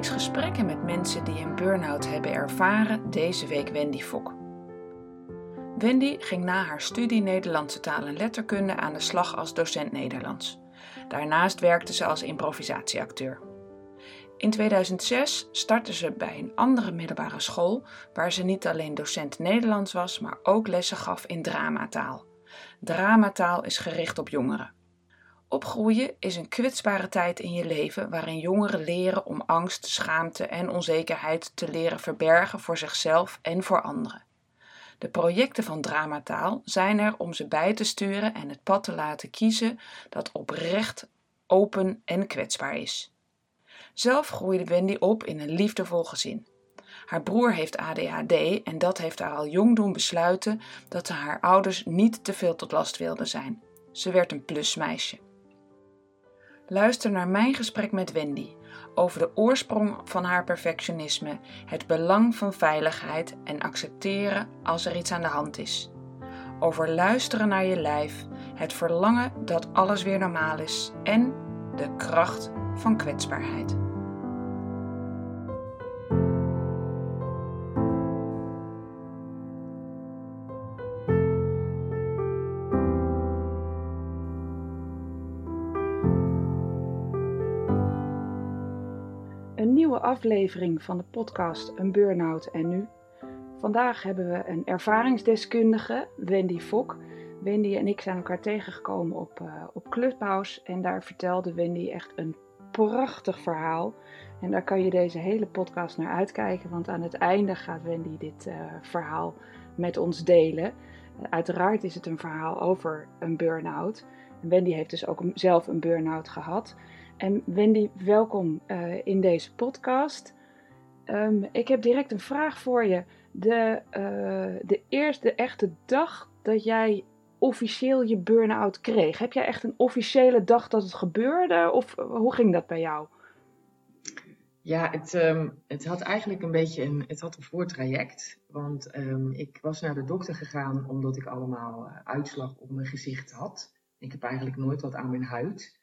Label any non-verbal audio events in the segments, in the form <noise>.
Reeks gesprekken met mensen die een burn-out hebben ervaren, deze week Wendy Fok. Wendy ging na haar studie Nederlandse taal en letterkunde aan de slag als docent Nederlands. Daarnaast werkte ze als improvisatieacteur. In 2006 startte ze bij een andere middelbare school waar ze niet alleen docent Nederlands was, maar ook lessen gaf in dramataal. Dramataal is gericht op jongeren. Opgroeien is een kwetsbare tijd in je leven waarin jongeren leren om angst, schaamte en onzekerheid te leren verbergen voor zichzelf en voor anderen. De projecten van Dramataal zijn er om ze bij te sturen en het pad te laten kiezen dat oprecht, open en kwetsbaar is. Zelf groeide Wendy op in een liefdevol gezin. Haar broer heeft ADHD en dat heeft haar al jong doen besluiten dat ze haar ouders niet te veel tot last wilden zijn. Ze werd een plusmeisje. Luister naar mijn gesprek met Wendy over de oorsprong van haar perfectionisme, het belang van veiligheid en accepteren als er iets aan de hand is. Over luisteren naar je lijf, het verlangen dat alles weer normaal is en de kracht van kwetsbaarheid. Nieuwe aflevering van de podcast Een Burnout en Nu. Vandaag hebben we een ervaringsdeskundige, Wendy Fok. Wendy en ik zijn elkaar tegengekomen op, uh, op Clubhouse en daar vertelde Wendy echt een prachtig verhaal. En daar kan je deze hele podcast naar uitkijken, want aan het einde gaat Wendy dit uh, verhaal met ons delen. uiteraard is het een verhaal over een burn-out. Wendy heeft dus ook zelf een burn-out gehad. En Wendy, welkom uh, in deze podcast. Um, ik heb direct een vraag voor je. De, uh, de eerste echte dag dat jij officieel je burn-out kreeg, heb jij echt een officiële dag dat het gebeurde? Of hoe ging dat bij jou? Ja, het, um, het had eigenlijk een beetje een, het had een voortraject. Want um, ik was naar de dokter gegaan omdat ik allemaal uitslag op mijn gezicht had. Ik heb eigenlijk nooit wat aan mijn huid.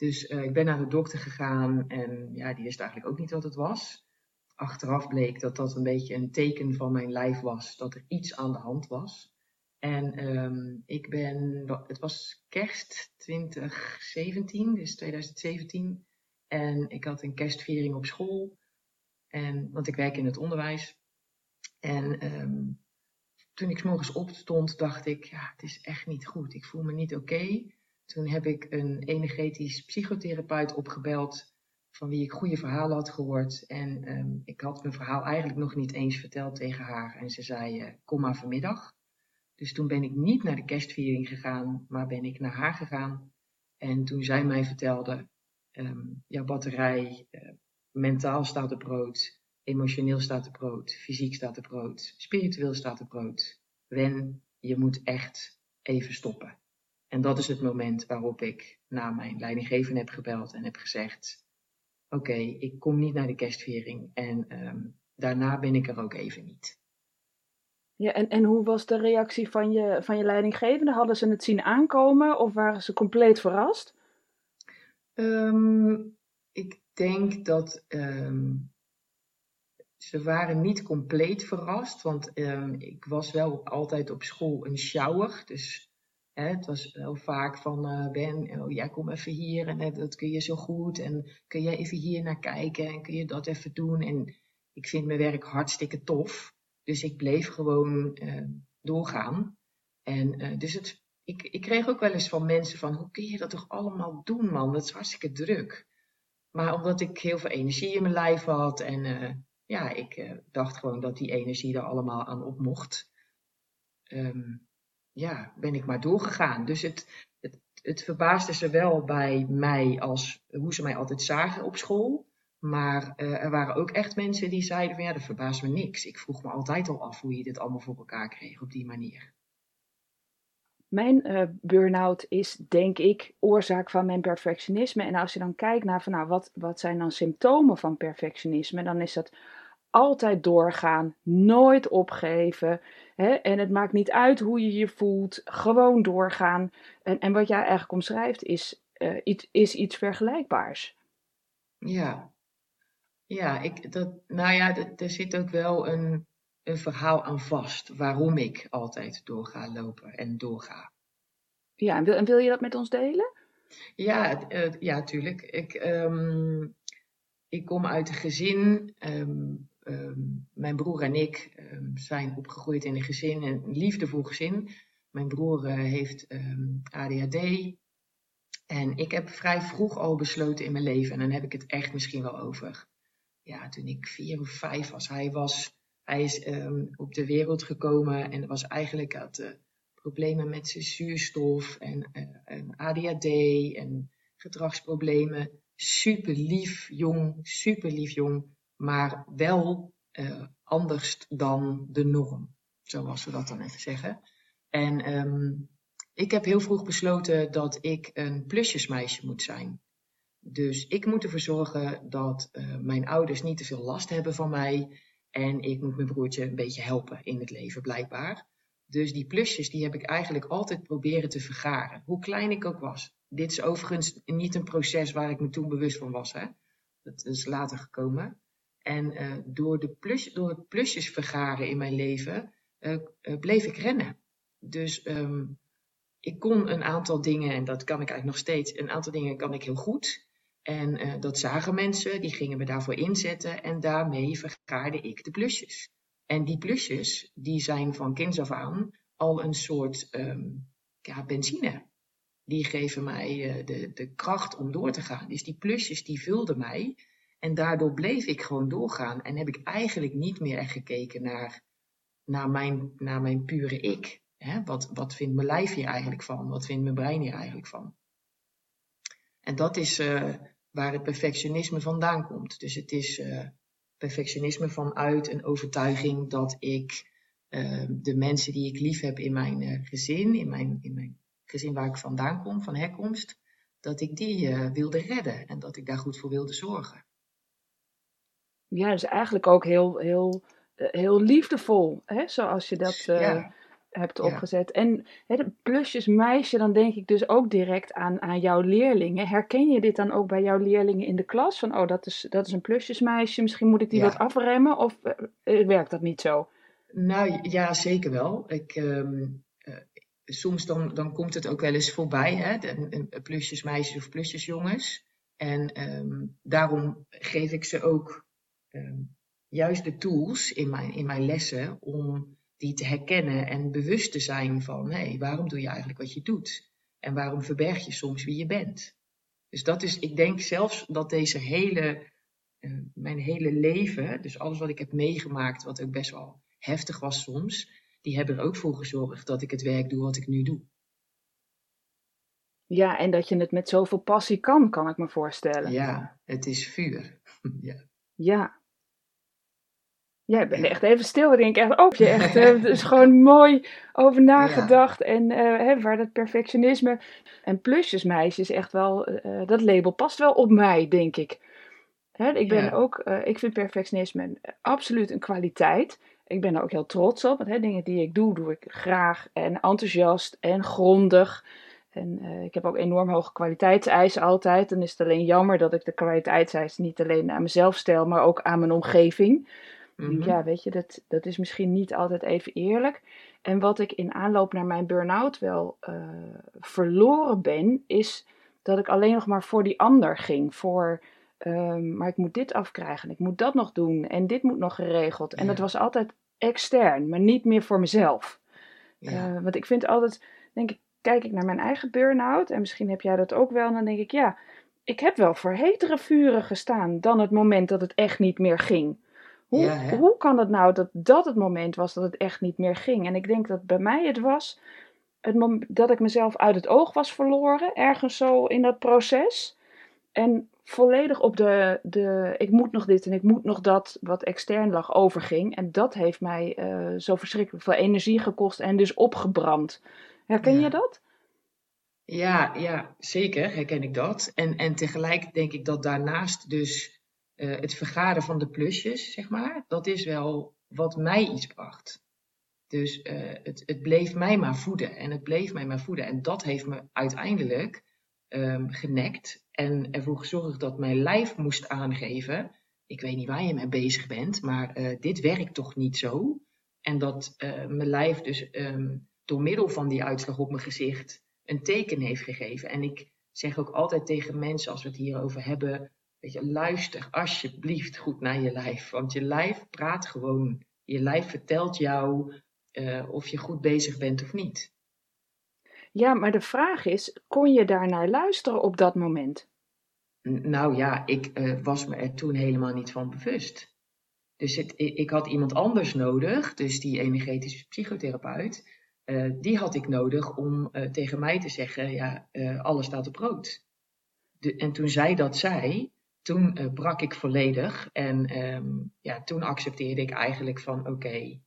Dus uh, ik ben naar de dokter gegaan en ja, die wist eigenlijk ook niet wat het was. Achteraf bleek dat dat een beetje een teken van mijn lijf was, dat er iets aan de hand was. En um, ik ben, het was kerst 2017, dus 2017. En ik had een kerstviering op school, en, want ik werk in het onderwijs. En um, toen ik s morgens opstond, dacht ik, ja, het is echt niet goed. Ik voel me niet oké. Toen heb ik een energetisch psychotherapeut opgebeld, van wie ik goede verhalen had gehoord. En um, ik had mijn verhaal eigenlijk nog niet eens verteld tegen haar. En ze zei, uh, kom maar vanmiddag. Dus toen ben ik niet naar de kerstviering gegaan, maar ben ik naar haar gegaan. En toen zij mij vertelde, um, jouw batterij, uh, mentaal staat er brood, emotioneel staat er brood, fysiek staat er brood, spiritueel staat er brood. Wen, je moet echt even stoppen. En dat is het moment waarop ik naar mijn leidinggevende heb gebeld en heb gezegd: Oké, okay, ik kom niet naar de kerstviering en um, daarna ben ik er ook even niet. Ja, en, en hoe was de reactie van je, van je leidinggevende? Hadden ze het zien aankomen of waren ze compleet verrast? Um, ik denk dat um, ze waren niet compleet verrast, want ik was wel altijd op school een shower. Dus Het was heel vaak van uh, Ben, oh, jij kom even hier en uh, dat kun je zo goed. En kun jij even hier naar kijken en kun je dat even doen. En ik vind mijn werk hartstikke tof. Dus ik bleef gewoon uh, doorgaan. En dus het, ik, ik kreeg ook wel eens van mensen van, hoe kun je dat toch allemaal doen man? Dat is hartstikke druk. Maar omdat ik heel veel energie in mijn lijf had en ja, ik dacht gewoon dat die energie er allemaal aan op mocht. Um, ja, ben ik maar doorgegaan. Dus het, het, het verbaasde ze wel bij mij als hoe ze mij altijd zagen op school. Maar uh, er waren ook echt mensen die zeiden van ja, dat verbaast me niks. Ik vroeg me altijd al af hoe je dit allemaal voor elkaar kreeg op die manier. Mijn uh, burn-out is, denk ik, oorzaak van mijn perfectionisme. En als je dan kijkt naar van, nou, wat, wat zijn dan symptomen van perfectionisme, dan is dat altijd doorgaan, nooit opgeven. Hè? En het maakt niet uit hoe je je voelt, gewoon doorgaan. En, en wat jij eigenlijk omschrijft is, uh, iets, is iets vergelijkbaars. Ja, ja, ik, dat, nou ja, er zit ook wel een, een verhaal aan vast waarom ik altijd door ga lopen en doorga. Ja, en wil, en wil je dat met ons delen? Ja, uh, ja tuurlijk. Ik, um, ik kom uit een gezin. Um, um, mijn broer en ik zijn opgegroeid in een gezin, een liefdevol gezin. Mijn broer uh, heeft ADHD. En ik heb vrij vroeg al besloten in mijn leven, en dan heb ik het echt misschien wel over. Ja, toen ik vier of vijf was. Hij was hij is op de wereld gekomen en was eigenlijk had uh, problemen met zijn zuurstof en, uh, en ADHD en gedragsproblemen. Super lief jong, super lief jong, maar wel uh, anders dan de norm. Zoals we dat dan even zeggen. En um, ik heb heel vroeg besloten dat ik een plusjesmeisje moet zijn. Dus ik moet ervoor zorgen dat uh, mijn ouders niet te veel last hebben van mij. En ik moet mijn broertje een beetje helpen in het leven, blijkbaar. Dus die plusjes, die heb ik eigenlijk altijd proberen te vergaren. Hoe klein ik ook was. Dit is overigens niet een proces waar ik me toen bewust van was. Hè? Dat is later gekomen. En uh, door, de plus, door het plusjes vergaren in mijn leven, uh, uh, bleef ik rennen. Dus um, ik kon een aantal dingen, en dat kan ik eigenlijk nog steeds, een aantal dingen kan ik heel goed. En dat zagen mensen, die gingen me daarvoor inzetten en daarmee vergaarde ik de plusjes. En die plusjes, die zijn van kinds af aan al een soort um, ja, benzine. Die geven mij de, de kracht om door te gaan. Dus die plusjes, die vulden mij. En daardoor bleef ik gewoon doorgaan. En heb ik eigenlijk niet meer echt gekeken naar, naar, mijn, naar mijn pure ik. Wat, wat vindt mijn lijf hier eigenlijk van? Wat vindt mijn brein hier eigenlijk van? En dat is uh, waar het perfectionisme vandaan komt. Dus het is uh, perfectionisme vanuit een overtuiging dat ik uh, de mensen die ik lief heb in mijn gezin, in mijn, in mijn gezin waar ik vandaan kom, van herkomst, dat ik die wilde redden en dat ik daar goed voor wilde zorgen. Ja, dus eigenlijk ook heel, heel, heel liefdevol, hè? zoals je dat. Ja hebt opgezet. Ja. En hè, plusjes meisje, dan denk ik dus ook direct aan, aan jouw leerlingen. Herken je dit dan ook bij jouw leerlingen in de klas? Van, oh, dat is, dat is een plusjesmeisje, misschien moet ik die ja. wat afremmen? Of uh, werkt dat niet zo? Nou, ja, zeker wel. Ik, um, uh, soms dan, dan komt het ook wel eens voorbij, hè? De, de plusjesmeisjes of plusjesjongens. En um, daarom geef ik ze ook um, juist de tools in mijn, in mijn lessen om die te herkennen en bewust te zijn van, hé, hey, waarom doe je eigenlijk wat je doet? En waarom verberg je soms wie je bent? Dus dat is, ik denk zelfs dat deze hele, uh, mijn hele leven, dus alles wat ik heb meegemaakt, wat ook best wel heftig was soms, die hebben er ook voor gezorgd dat ik het werk doe wat ik nu doe. Ja, en dat je het met zoveel passie kan, kan ik me voorstellen. Ja, het is vuur. <laughs> ja. Ja, Jij bent echt even stil. denk ik echt, oh, je echt, uh, is <laughs> gewoon mooi over nagedacht. Ja. En uh, hè, waar dat perfectionisme en plusjesmeisjes echt wel, uh, dat label past wel op mij, denk ik. Hè, ik ben ja. ook, ik vind perfectionisme absoluut een kwaliteit. Ik ben er ook heel trots op. Want hè, dingen die ik doe, doe ik graag en enthousiast en grondig. En ik heb ook enorm hoge kwaliteitseisen altijd. Dan is het alleen jammer dat ik de kwaliteitseisen niet alleen aan mezelf stel, maar ook aan mijn omgeving. Mm-hmm. Ja, weet je, dat, dat is misschien niet altijd even eerlijk. En wat ik in aanloop naar mijn burn-out wel uh, verloren ben, is dat ik alleen nog maar voor die ander ging. Voor, um, maar ik moet dit afkrijgen, ik moet dat nog doen en dit moet nog geregeld. En ja. dat was altijd extern, maar niet meer voor mezelf. Ja. Uh, want ik vind altijd, denk ik, kijk ik naar mijn eigen burn-out en misschien heb jij dat ook wel, dan denk ik, ja, ik heb wel voor hetere vuren gestaan dan het moment dat het echt niet meer ging. Hoe, ja, hoe kan het nou dat dat het moment was dat het echt niet meer ging? En ik denk dat bij mij het was het moment dat ik mezelf uit het oog was verloren, ergens zo in dat proces. En volledig op de, de ik moet nog dit en ik moet nog dat, wat extern lag, overging. En dat heeft mij uh, zo verschrikkelijk veel energie gekost en dus opgebrand. Herken je dat? Ja, ja, zeker herken ik dat. En, en tegelijk denk ik dat daarnaast dus uh, het vergaren van de plusjes, zeg maar, dat is wel wat mij iets bracht. Dus uh, het, het bleef mij maar voeden en het bleef mij maar voeden. En dat heeft me uiteindelijk um, genekt en ervoor gezorgd dat mijn lijf moest aangeven. Ik weet niet waar je mee bezig bent, maar uh, dit werkt toch niet zo. En dat mijn lijf dus um, door middel van die uitslag op mijn gezicht een teken heeft gegeven. En ik zeg ook altijd tegen mensen als we het hierover hebben, weet je, luister alsjeblieft goed naar je lijf. Want je lijf praat gewoon. Je lijf vertelt jou uh, of je goed bezig bent of niet. Ja, maar de vraag is, kon je daar naar luisteren op dat moment? Nou ja, ik uh, was me er toen helemaal niet van bewust. Dus het, ik had iemand anders nodig, dus die energetische psychotherapeut, uh, die had ik nodig om uh, tegen mij te zeggen, ja, alles staat op rood. De, en toen zij dat zei, toen brak ik volledig en um, ja, toen accepteerde ik eigenlijk van, oké,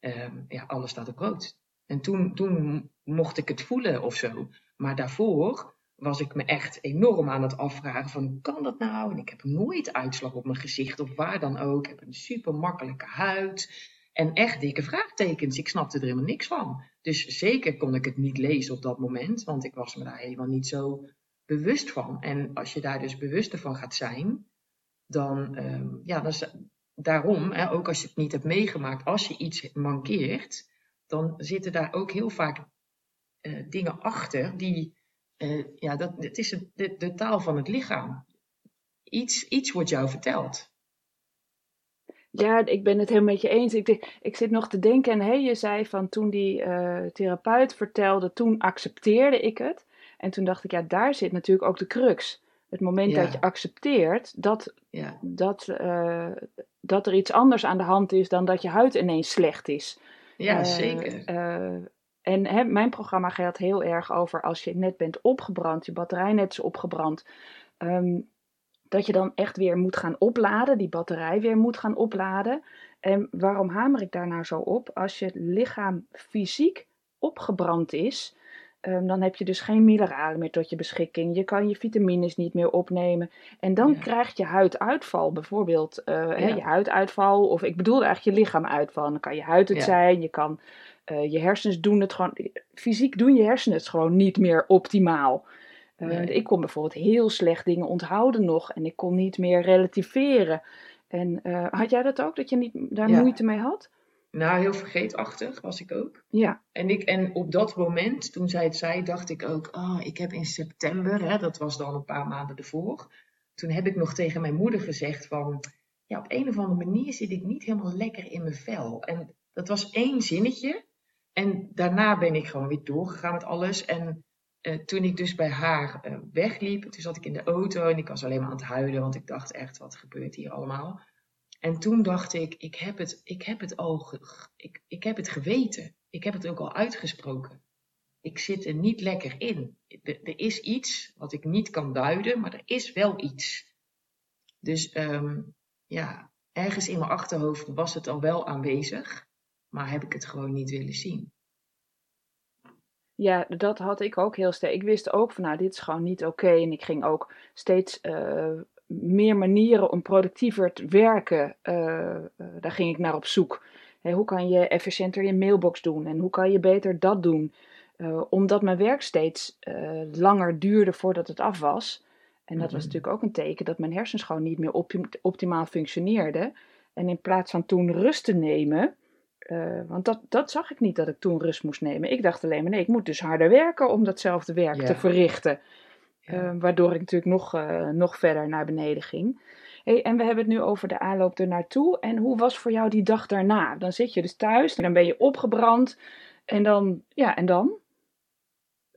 um, ja, alles staat op rood. En toen, toen mocht ik het voelen of zo. Maar daarvoor was ik me echt enorm aan het afvragen van kan dat nou? En ik heb nooit uitslag op mijn gezicht of waar dan ook. Ik heb een super makkelijke huid. En echt dikke vraagtekens. Ik snapte er helemaal niks van. Dus zeker kon ik het niet lezen op dat moment, want ik was me daar helemaal niet zo bewust van. En als je daar dus bewuster van gaat zijn, dan, um, ja, dan is, daarom, hè, ook als je het niet hebt meegemaakt, als je iets mankeert, dan zitten daar ook heel vaak uh, dingen achter die, uh, ja, dat, het is de, de, taal van het lichaam. Iets, iets wordt jou verteld. Ja, ik ben het helemaal met je eens. Ik, ik zit nog te denken, en hey, je zei van toen die uh, therapeut vertelde, toen accepteerde ik het. En toen dacht ik, ja, daar zit natuurlijk ook de crux. Het moment ja. dat je accepteert dat, ja. dat, uh, dat er iets anders aan de hand is dan dat je huid ineens slecht is. Ja, uh, zeker. Uh, en hè, mijn programma gaat heel erg over als je net bent opgebrand, je batterij net is opgebrand, um, dat je dan echt weer moet gaan opladen, die batterij weer moet gaan opladen. En waarom hamer ik daar nou zo op? Als je lichaam fysiek opgebrand is, um, dan heb je dus geen mineralen meer tot je beschikking. Je kan je vitamines niet meer opnemen. En dan ja. krijg je huiduitval, bijvoorbeeld uh, ja. hè, je huiduitval, of ik bedoel eigenlijk je lichaamuitval. Dan kan je huid het ja. zijn, je kan uh, je hersens doen het gewoon, fysiek doen je hersenen het gewoon niet meer optimaal. Uh, nee. Ik kon bijvoorbeeld heel slecht dingen onthouden nog en ik kon niet meer relativeren. En had jij dat ook, dat je niet, daar moeite mee had? Nou, heel vergeetachtig was ik ook. Ja. En, ik, en op dat moment, toen zij het zei, dacht ik ook, oh, ik heb in september, hè, dat was dan een paar maanden ervoor, toen heb ik nog tegen mijn moeder gezegd van, ja, op een of andere manier zit ik niet helemaal lekker in mijn vel. En dat was één zinnetje. En daarna ben ik gewoon weer doorgegaan met alles. En uh, toen ik dus bij haar uh, wegliep, toen zat ik in de auto en ik was alleen maar aan het huilen, want ik dacht echt, wat gebeurt hier allemaal? En toen dacht ik, ik heb het, ik heb het al, ik, ik heb het geweten. Ik heb het ook al uitgesproken. Ik zit er niet lekker in. Er, is iets wat ik niet kan duiden, maar er is wel iets. Dus um, ja, ergens in mijn achterhoofd was het al wel aanwezig, maar heb ik het gewoon niet willen zien. Ja, dat had ik ook heel sterk. Ik wist ook van, nou, dit is gewoon niet oké. En ik ging ook steeds uh, meer manieren om productiever te werken, uh, uh, daar ging ik naar op zoek. Hey, hoe kan je efficiënter je mailbox doen en hoe kan je beter dat doen? Uh, omdat mijn werk steeds langer duurde voordat het af was. En dat was natuurlijk ook een teken dat mijn hersens gewoon niet meer optim optimaal functioneerden. En in plaats van toen rust te nemen, want dat, dat zag ik niet dat ik toen rust moest nemen. Ik dacht alleen maar nee, ik moet dus harder werken om datzelfde werk te verrichten. Uh, waardoor ik natuurlijk nog, uh, nog verder naar beneden ging. Hey, en we hebben het nu over de aanloop er naartoe. En hoe was voor jou die dag daarna? Dan zit je dus thuis, dan ben je opgebrand. En dan, ja, en dan?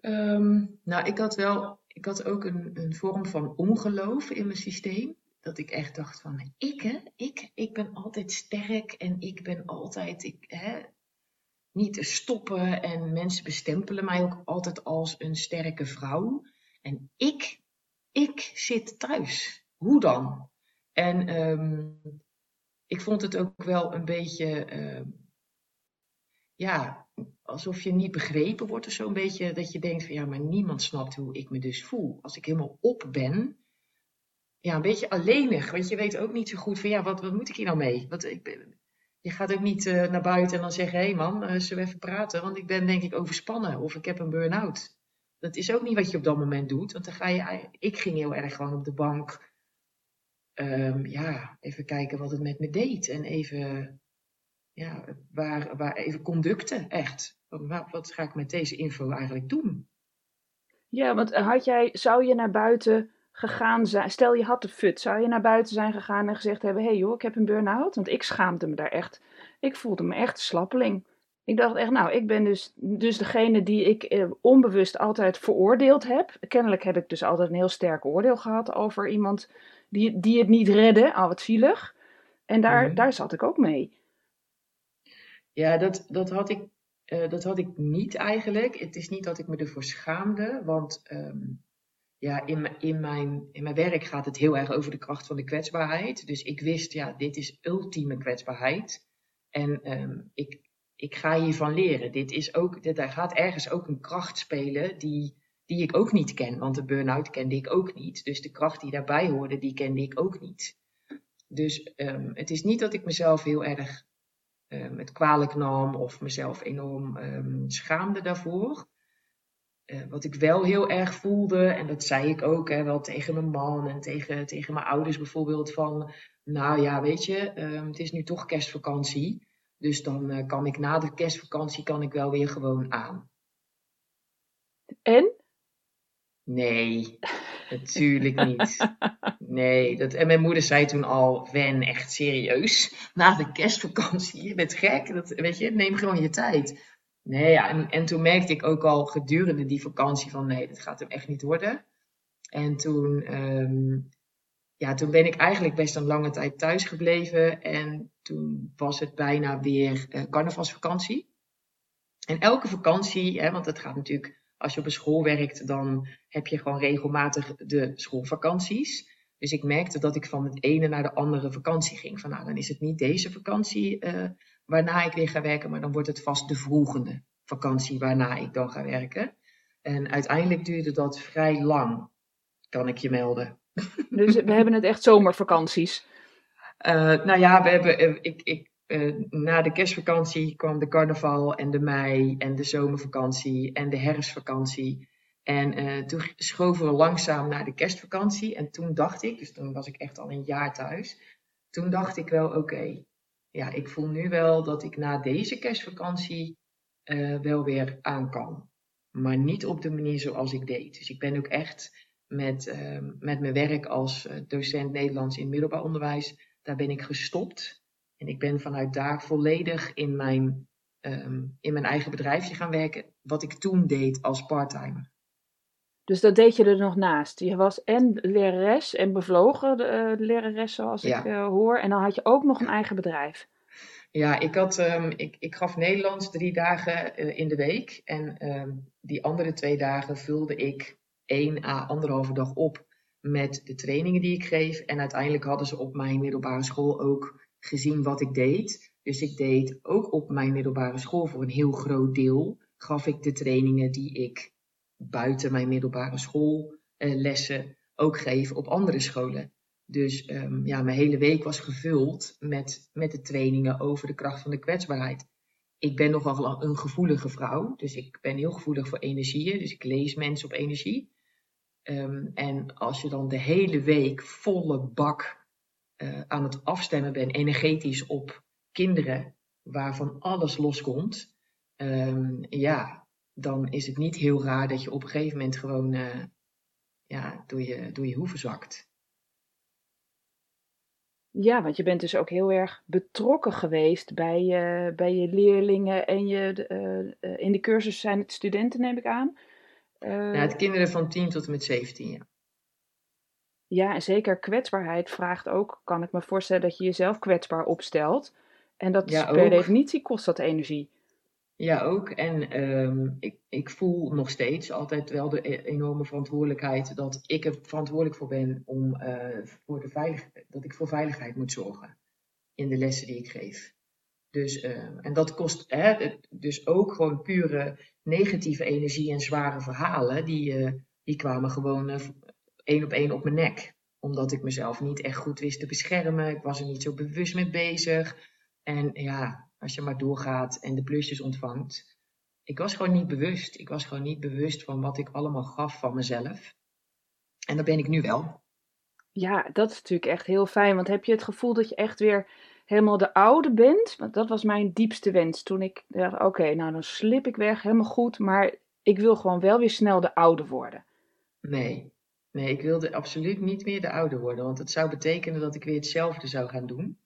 Um, nou, ik had wel, ik had ook een, een vorm van ongeloof in mijn systeem. Dat ik echt dacht van, ik hè, ik, ik ben altijd sterk en ik ben altijd, ik, hè, niet te stoppen. En mensen bestempelen mij ook altijd als een sterke vrouw. En ik, ik zit thuis. Hoe dan? En ehm, ik vond het ook wel een beetje, ehm, ja, alsof je niet begrepen wordt of zo. Een beetje dat je denkt van ja, maar niemand snapt hoe ik me dus voel. Als ik helemaal op ben, ja, een beetje alleenig. Want je weet ook niet zo goed van ja, wat, wat moet ik hier nou mee? Ik je gaat ook niet uh, naar buiten en dan zeggen: hé hey man, uh, zullen we even praten? Want ik ben denk ik overspannen of ik heb een burn-out. Dat is ook niet wat je op dat moment doet. Want dan ga je. Ik ging heel erg gewoon op de bank. Um, ja, even kijken wat het met me deed. En even. Ja, waar, waar even conducten, echt. Wat, wat ga ik met deze info eigenlijk doen? Ja, want had jij, zou je naar buiten gegaan zijn? Stel je had de fut, zou je naar buiten zijn gegaan en gezegd hebben: hé hey joh, ik heb een burn-out? Want ik schaamde me daar echt. Ik voelde me echt slappeling. Ik dacht echt, nou, ik ben dus, dus degene die ik eh, onbewust altijd veroordeeld heb. Kennelijk heb ik dus altijd een heel sterk oordeel gehad over iemand die, die het niet redde. Al wat zielig. En daar, mm daar zat ik ook mee. Ja, dat, dat, had ik, uh, dat had ik niet eigenlijk. Het is niet dat ik me ervoor schaamde, want um, ja, in, in, mijn, in mijn werk gaat het heel erg over de kracht van de kwetsbaarheid. Dus ik wist, ja, dit is ultieme kwetsbaarheid. En um, ik, ik ga hiervan leren. Dit is ook, dit, daar gaat ergens ook een kracht spelen die, die ik ook niet ken. Want de burn-out kende ik ook niet. Dus de kracht die daarbij hoorde, die kende ik ook niet. Dus um, het is niet dat ik mezelf heel erg um, het kwalijk nam of mezelf enorm um, schaamde daarvoor. Uh, wat ik wel heel erg voelde, en dat zei ik ook hè, wel tegen mijn man en tegen, tegen mijn ouders bijvoorbeeld, van nou ja, weet je, het is nu toch kerstvakantie. Dus dan uh, kan ik na de kerstvakantie kan ik wel weer gewoon aan. En? Nee, natuurlijk niet. Nee, dat, en mijn moeder zei toen al, Wen, echt serieus, na de kerstvakantie, je bent gek, dat, weet je, neem gewoon je tijd. Nee, ja, en, en toen merkte ik ook al gedurende die vakantie van, nee, dat gaat hem echt niet worden. En toen um, ja, toen ben ik eigenlijk best een lange tijd thuis gebleven. En toen was het bijna weer uh, carnavalsvakantie. En elke vakantie, hè, want het gaat natuurlijk, als je op een school werkt, dan heb je gewoon regelmatig de schoolvakanties. Dus ik merkte dat ik van het ene naar de andere vakantie ging. Van nou, dan is het niet deze vakantie uh, waarna ik weer ga werken, maar dan wordt het vast de volgende vakantie waarna ik dan ga werken. En uiteindelijk duurde dat vrij lang, kan ik je melden. Dus we hebben het echt zomervakanties. Uh, nou ja, we hebben, uh, ik, ik, uh, na de kerstvakantie kwam de carnaval en de mei en de zomervakantie en de herfstvakantie. En toen schoven we langzaam naar de kerstvakantie. En toen dacht ik, dus toen was ik echt al een jaar thuis. Toen dacht ik wel, oké, ja, ik voel nu wel dat ik na deze kerstvakantie wel weer aan kan. Maar niet op de manier zoals ik deed. Dus ik ben ook echt met, uh, met mijn werk als eh, docent Nederlands in middelbaar onderwijs. Daar ben ik gestopt. En ik ben vanuit daar volledig in mijn, um, in mijn eigen bedrijfje gaan werken. Wat ik toen deed als parttime. Dus dat deed je er nog naast. Je was en lerares en bevlogen de, uh, lerares zoals ja. ik uh, hoor. En dan had je ook nog een eigen bedrijf. Ja, ik, had, um, ik, ik gaf Nederlands drie dagen uh, in de week. En um, die andere twee dagen vulde ik één à anderhalve dag op met de trainingen die ik geef. En uiteindelijk hadden ze op mijn middelbare school ook gezien wat ik deed. Dus ik deed ook op mijn middelbare school voor een heel groot deel. Gaf ik de trainingen die ik buiten mijn middelbare schoollessen uh, ook geef op andere scholen. Dus um, ja, mijn hele week was gevuld met, met de trainingen over de kracht van de kwetsbaarheid. Ik ben nogal een gevoelige vrouw, dus ik ben heel gevoelig voor energieën. Dus ik lees mensen op energie. Um, en als je dan de hele week volle bak uh, aan het afstemmen bent, energetisch op kinderen, waarvan alles loskomt, um, ja, dan is het niet heel raar dat je op een gegeven moment gewoon uh, ja, door, je, door je hoeven zakt. Ja, want je bent dus ook heel erg betrokken geweest bij, uh, bij je leerlingen en je, in de cursus zijn het studenten, neem ik aan. Kinderen van 10 tot en met 17, ja. Ja, en zeker kwetsbaarheid vraagt ook, kan ik me voorstellen, dat je jezelf kwetsbaar opstelt. En dat ja, per ook. definitie kost dat energie. Ja, ook. En ehm, ik, ik voel nog steeds altijd wel de e-, enorme verantwoordelijkheid dat ik er verantwoordelijk voor ben om uh, voor de veilig, dat ik voor veiligheid moet zorgen in de lessen die ik geef. Dus, uh, en dat kost hè, dus ook gewoon pure negatieve energie en zware verhalen, die, uh, die kwamen gewoon één op één op mijn nek. Omdat ik mezelf niet echt goed wist te beschermen. Ik was er niet zo bewust mee bezig. En ja, als je maar doorgaat en de plusjes ontvangt. Ik was gewoon niet bewust. Ik was gewoon niet bewust van wat ik allemaal gaf van mezelf. En dat ben ik nu wel. Ja, dat is natuurlijk echt heel fijn. Want heb je het gevoel dat je echt weer helemaal de oude bent? Want dat was mijn diepste wens. Toen ik dacht, oké, nou dan slip ik weg, helemaal goed. Maar ik wil gewoon wel weer snel de oude worden. Nee, nee, ik wilde absoluut niet meer de oude worden. Want het zou betekenen dat ik weer hetzelfde zou gaan doen.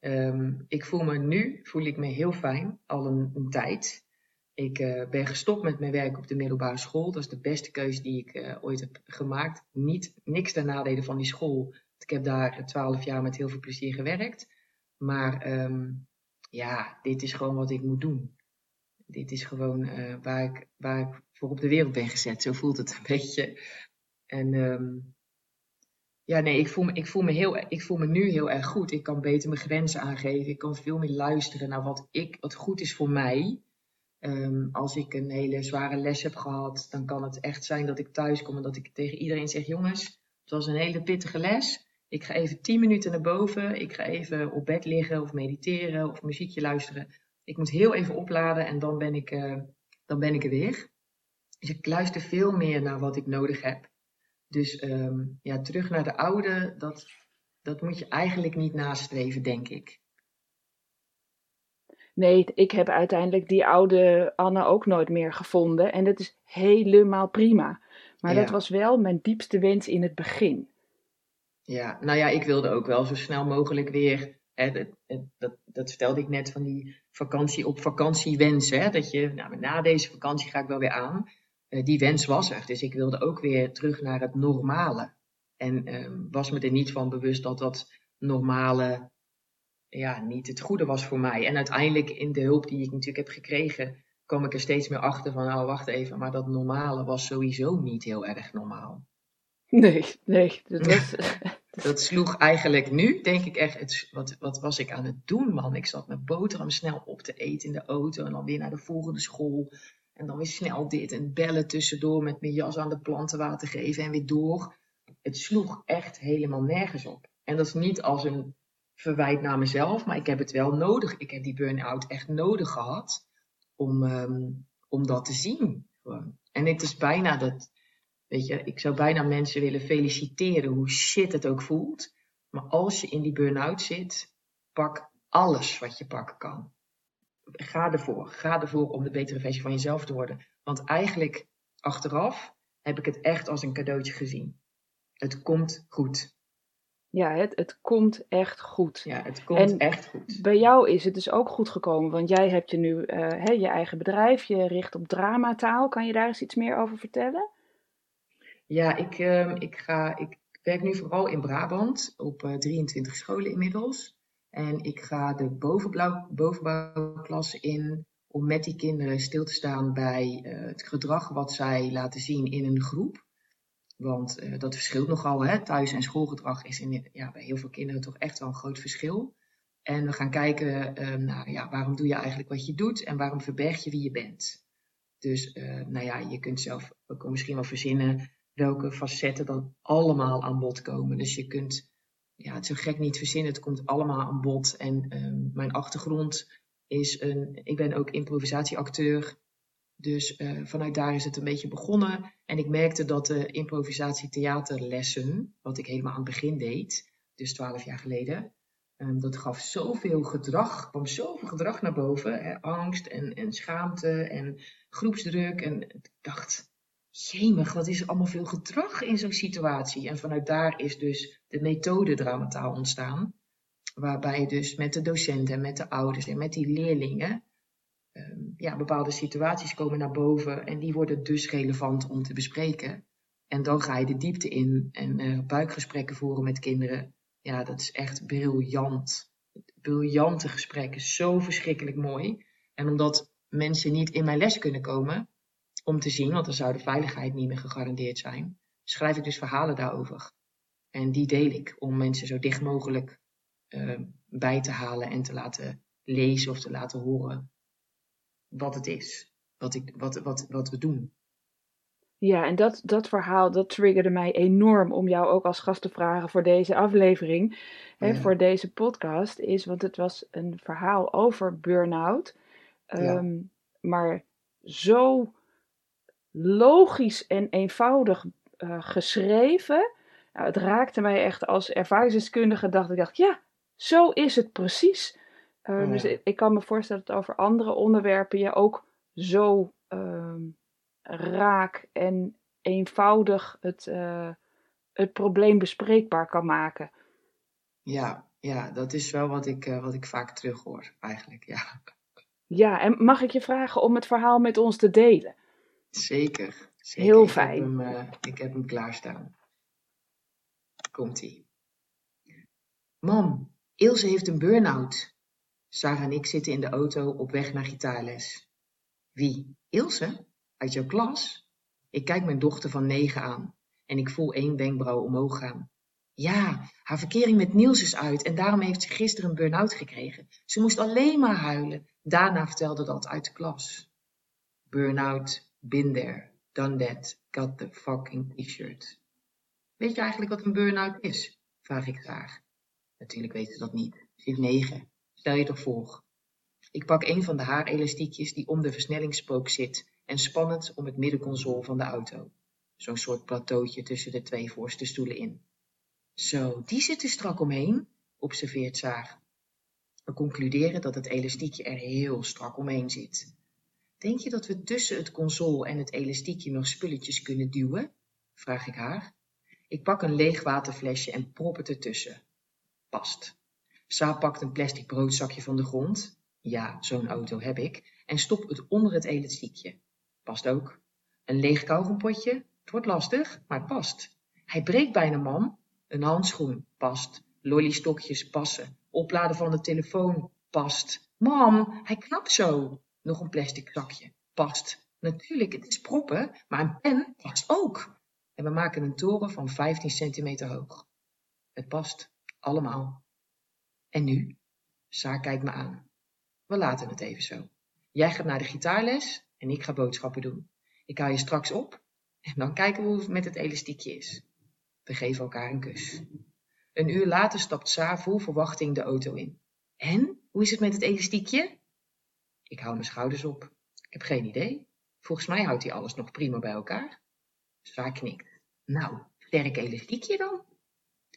Ehm, ik voel me nu, voel ik me heel fijn, al een, tijd. Ik uh, ben gestopt met mijn werk op de middelbare school. Dat is de beste keuze die ik uh, ooit heb gemaakt. Niet, niks ten nadele van die school. Ik heb daar twaalf jaar met heel veel plezier gewerkt. Maar um, ja, dit is gewoon wat ik moet doen. Dit is gewoon uh, waar, ik, waar ik voor op de wereld ben gezet. Zo voelt het een <laughs> beetje. En um, ja, nee, ik voel, me, ik, voel me heel, ik voel me nu heel erg goed. Ik kan beter mijn grenzen aangeven. Ik kan veel meer luisteren naar wat, ik, wat goed is voor mij. Um, als ik een hele zware les heb gehad, dan kan het echt zijn dat ik thuis kom en dat ik tegen iedereen zeg: Jongens, het was een hele pittige les. Ik ga even tien minuten naar boven. Ik ga even op bed liggen of mediteren of muziekje luisteren. Ik moet heel even opladen en dan ben ik, uh, dan ben ik er weer. Dus ik luister veel meer naar wat ik nodig heb. Dus um, ja, terug naar de oude, dat, dat moet je eigenlijk niet nastreven, denk ik. Nee, ik heb uiteindelijk die oude Anne ook nooit meer gevonden. En dat is helemaal prima. Maar ja. dat was wel mijn diepste wens in het begin. Ja, nou ja, ik wilde ook wel zo snel mogelijk weer. Hè, dat, dat, dat vertelde ik net van die vakantie op vakantie wensen. Hè, dat je, nou, na deze vakantie ga ik wel weer aan. Uh, die wens was er. Dus ik wilde ook weer terug naar het normale. En uh, was me er niet van bewust dat dat normale ja, niet het goede was voor mij. En uiteindelijk in de hulp die ik natuurlijk heb gekregen, kwam ik er steeds meer achter van, nou wacht even, maar dat normale was sowieso niet heel erg normaal. Nee, nee. Dat, <laughs> was... dat sloeg eigenlijk nu, denk ik echt, het, wat, wat was ik aan het doen, man? Ik zat mijn boterham snel op te eten in de auto en dan weer naar de volgende school. En dan weer snel dit en bellen tussendoor met mijn jas aan de planten water geven en weer door. Het sloeg echt helemaal nergens op. En dat is niet als een verwijt naar mezelf, maar ik heb het wel nodig. Ik heb die burn-out echt nodig gehad om, um, om dat te zien. En het is bijna dat, weet je, ik zou bijna mensen willen feliciteren hoe shit het ook voelt. Maar als je in die burn-out zit, pak alles wat je pakken kan. Ga ervoor. Ga ervoor om de betere versie van jezelf te worden. Want eigenlijk, achteraf, heb ik het echt als een cadeautje gezien. Het komt goed. Ja, het, het komt echt goed. Ja, het komt en echt goed. Bij jou is het dus ook goed gekomen, want jij hebt je nu uh, hè, je eigen bedrijf, je richt op dramataal. Kan je daar eens iets meer over vertellen? Ja, ik, uh, ik, ga, ik werk nu vooral in Brabant op uh, 23 scholen inmiddels. En ik ga de bovenbouwklas in om met die kinderen stil te staan bij uh, het gedrag wat zij laten zien in een groep. Want uh, dat verschilt nogal. Hè? Thuis- en schoolgedrag is in, ja, bij heel veel kinderen toch echt wel een groot verschil. En we gaan kijken uh, naar ja, waarom doe je eigenlijk wat je doet en waarom verberg je wie je bent. Dus nou ja, je kunt zelf ook misschien wel verzinnen welke facetten dan allemaal aan bod komen. Dus je kunt ja, het zo gek niet verzinnen, het komt allemaal aan bod. En um, mijn achtergrond is een, ik ben ook improvisatieacteur. Dus uh, vanuit daar is het een beetje begonnen. En ik merkte dat de improvisatietheaterlessen, wat ik helemaal aan het begin deed, dus twaalf jaar geleden, um, dat gaf zoveel gedrag, kwam zoveel gedrag naar boven. Hè, angst en, en schaamte en groepsdruk. En ik dacht, jemig, wat is er allemaal veel gedrag in zo'n situatie. En vanuit daar is dus de methode dramataal ontstaan. Waarbij dus met de docenten en met de ouders en met die leerlingen um, ja, bepaalde situaties komen naar boven en die worden dus relevant om te bespreken. En dan ga je de diepte in en uh, buikgesprekken voeren met kinderen. Ja, dat is echt briljant. Briljante gesprekken, zo verschrikkelijk mooi. En omdat mensen niet in mijn les kunnen komen om te zien, want dan zou de veiligheid niet meer gegarandeerd zijn, schrijf ik dus verhalen daarover. En die deel ik om mensen zo dicht mogelijk uh, bij te halen en te laten lezen of te laten horen wat het is, wat, ik, wat, wat, wat we doen. Ja, en dat, dat verhaal, dat triggerde mij enorm om jou ook als gast te vragen voor deze aflevering, hè, voor deze podcast, is, want het was een verhaal over burn-out, um, ja. maar zo logisch en eenvoudig uh, geschreven. Nou, het raakte mij echt als ervaringsdeskundige, dacht ik, dacht, ja, zo is het precies. Uh, ja. Dus ik, ik, kan me voorstellen dat over andere onderwerpen je ook zo uh, raak en eenvoudig het, uh, het probleem bespreekbaar kan maken. Ja, ja dat is wel wat ik, wat ik vaak terughoor, eigenlijk. Ja. ja, en mag ik je vragen om het verhaal met ons te delen? Zeker. zeker. Heel ik fijn. Heb hem, ik heb hem klaarstaan. Komt-ie. Mam, Ilse heeft een burn-out. Sarah en ik zitten in de auto op weg naar gitaarles. Wie? Ilse? Uit jouw klas? Ik kijk mijn dochter van negen aan en ik voel één wenkbrauw omhoog gaan. Ja, haar verkering met Niels is uit en daarom heeft ze gisteren een burn-out gekregen. Ze moest alleen maar huilen. Daarna vertelde dat uit de klas. Burn-out, been there, done that, got the fucking t-shirt. Weet je eigenlijk wat een burn-out is? Vraag ik graag. Natuurlijk weet ze dat niet. Ze is negen. Stel je toch voor. Ik pak een van de haarelastiekjes die om de versnellingspook zit en span het om het middenconsole van de auto. Zo'n soort plateautje tussen de twee voorste stoelen in. Zo, die zit er strak omheen, observeert Saar. We concluderen dat het elastiekje er heel strak omheen zit. Denk je dat we tussen het console en het elastiekje nog spulletjes kunnen duwen? Vraag ik haar. Ik pak een leeg waterflesje en prop het ertussen. Past. Saar pakt een plastic broodzakje van de grond. Ja, zo'n auto heb ik. En stop het onder het elastiekje. Past ook. Een leeg kauwgompotje. Het wordt lastig, maar het past. Hij breekt bijna mam. Een handschoen. Past. Lollystokjes passen. Opladen van de telefoon. Past. Mam, hij knapt zo. Nog een plastic zakje. Past. Natuurlijk, het is proppen, maar een pen past ook. En we maken een toren van 15 centimeter hoog. Het past. Allemaal. En nu? Saar kijkt me aan. We laten het even zo. Jij gaat naar de gitaarles en ik ga boodschappen doen. Ik haal je straks op en dan kijken we hoe het met het elastiekje is. We geven elkaar een kus. Een uur later stapt Saar vol verwachting de auto in. En? Hoe is het met het elastiekje? Ik hou mijn schouders op. Ik heb geen idee. Volgens mij houdt hij alles nog prima bij elkaar. Saar knikt. Nou, sterk elastiekje dan?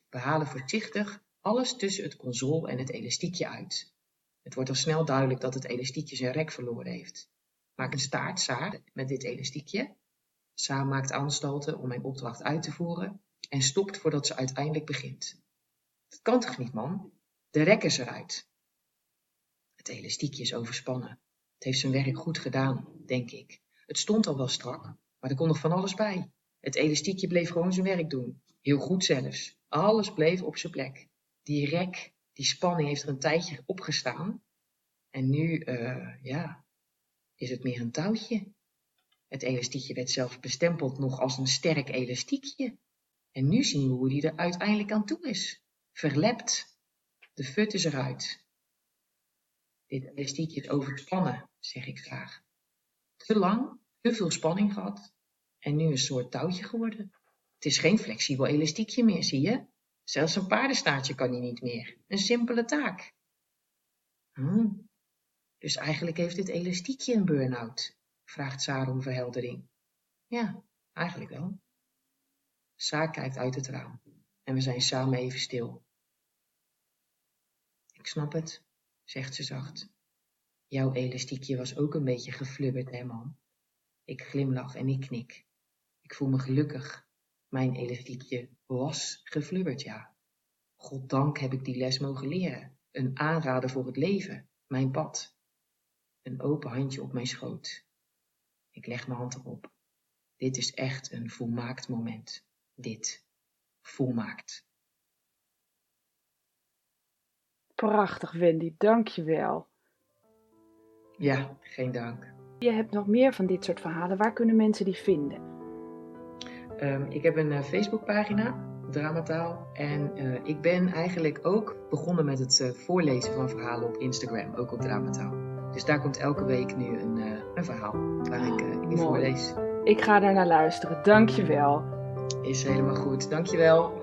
We halen voorzichtig alles tussen het console en het elastiekje uit. Het wordt al snel duidelijk dat het elastiekje zijn rek verloren heeft. Maak een staart, Saar, met dit elastiekje. Saar maakt aanstalten om mijn opdracht uit te voeren en stopt voordat ze uiteindelijk begint. Dat kan toch niet, man? De rek is eruit. Het elastiekje is overspannen. Het heeft zijn werk goed gedaan, denk ik. Het stond al wel strak, maar er kon nog van alles bij. Het elastiekje bleef gewoon zijn werk doen. Heel goed zelfs. Alles bleef op zijn plek. Die rek, die spanning heeft er een tijdje opgestaan. En nu, uh, ja, is het meer een touwtje. Het elastiekje werd zelfs bestempeld nog als een sterk elastiekje. En nu zien we hoe die er uiteindelijk aan toe is. Verlept. De fut is eruit. Dit elastiekje is overspannen, zeg ik graag. Te lang, te veel spanning gehad en nu een soort touwtje geworden. Het is geen flexibel elastiekje meer, zie je? Zelfs een paardenstaartje kan hij niet meer. Een simpele taak. Hmm. Dus eigenlijk heeft dit elastiekje een burn-out? vraagt Saar om verheldering. Ja, eigenlijk wel. Saar kijkt uit het raam en we zijn samen even stil. Ik snap het, zegt ze zacht. Jouw elastiekje was ook een beetje geflubberd, hè, man? Ik glimlach en ik knik. Ik voel me gelukkig. Mijn elastiekje was geflubberd, ja. Goddank heb ik die les mogen leren. Een aanrader voor het leven, mijn pad. Een open handje op mijn schoot. Ik leg mijn hand erop. Dit is echt een volmaakt moment. Dit. Volmaakt. Prachtig, Wendy. Dank je wel. Ja, geen dank. Je hebt nog meer van dit soort verhalen. Waar kunnen mensen die vinden? Um, ik heb een uh, Facebookpagina, Dramataal. En uh, ik ben eigenlijk ook begonnen met het uh, voorlezen van verhalen op Instagram, ook op Dramataal. Dus daar komt elke week nu een, een verhaal waar ik in voorlees. Ik ga daar naar luisteren. Dankjewel. Is helemaal goed. Dankjewel.